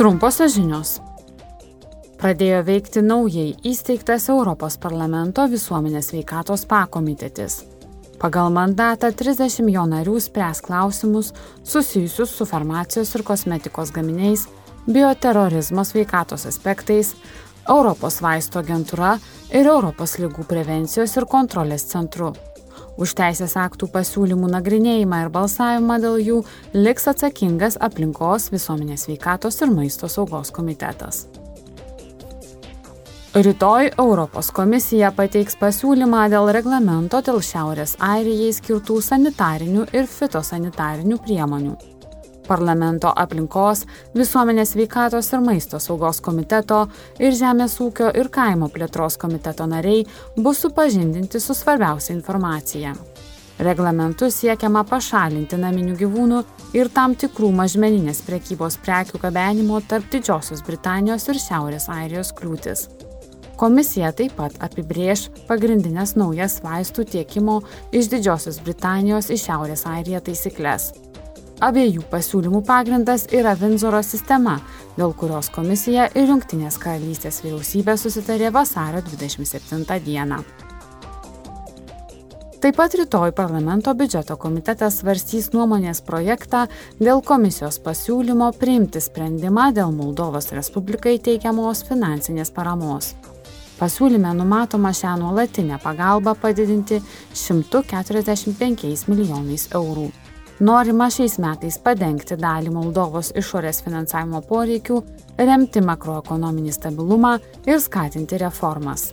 Trumposios žinios. Pradėjo veikti naujai įsteigtas Europos parlamento visuomenės veikatos pakomitetis. Pagal mandatą 30 jo narių spręs klausimus susijusius su farmacijos ir kosmetikos gaminiais, bioterorizmo sveikatos aspektais, Europos vaisto agentūra ir Europos lygų prevencijos ir kontrolės centru. Už teisės aktų pasiūlymų nagrinėjimą ir balsavimą dėl jų liks atsakingas aplinkos visuomenės veikatos ir maisto saugos komitetas. Rytoj Europos komisija pateiks pasiūlymą dėl reglamento dėl Šiaurės Airijai skirtų sanitarinių ir fitosanitarinių priemonių parlamento aplinkos, visuomenės veikatos ir maisto saugos komiteto ir Žemės ūkio ir kaimo plėtros komiteto nariai bus supažindinti su svarbiausia informacija. Reglamentu siekiama pašalinti naminių gyvūnų ir tam tikrų mažmeninės prekybos prekių gabenimo tarp Didžiosios Britanijos ir Šiaurės Airijos kliūtis. Komisija taip pat apibrėž pagrindinės naujas vaistų tiekimo iš Didžiosios Britanijos į Šiaurės Airiją taisyklės. Abiejų pasiūlymų pagrindas yra Vinzoro sistema, dėl kurios komisija ir Junktinės karalystės vyriausybė susitarė vasario 27 dieną. Taip pat rytoj parlamento biudžeto komitetas svarstys nuomonės projektą dėl komisijos pasiūlymo priimti sprendimą dėl Moldovos Respublikai teikiamos finansinės paramos. Pasiūlyme numatoma šią nuolatinę pagalbą padidinti 145 milijonais eurų. Norima šiais metais padengti dalį Moldovos išorės finansavimo poreikių, remti makroekonominį stabilumą ir skatinti reformas.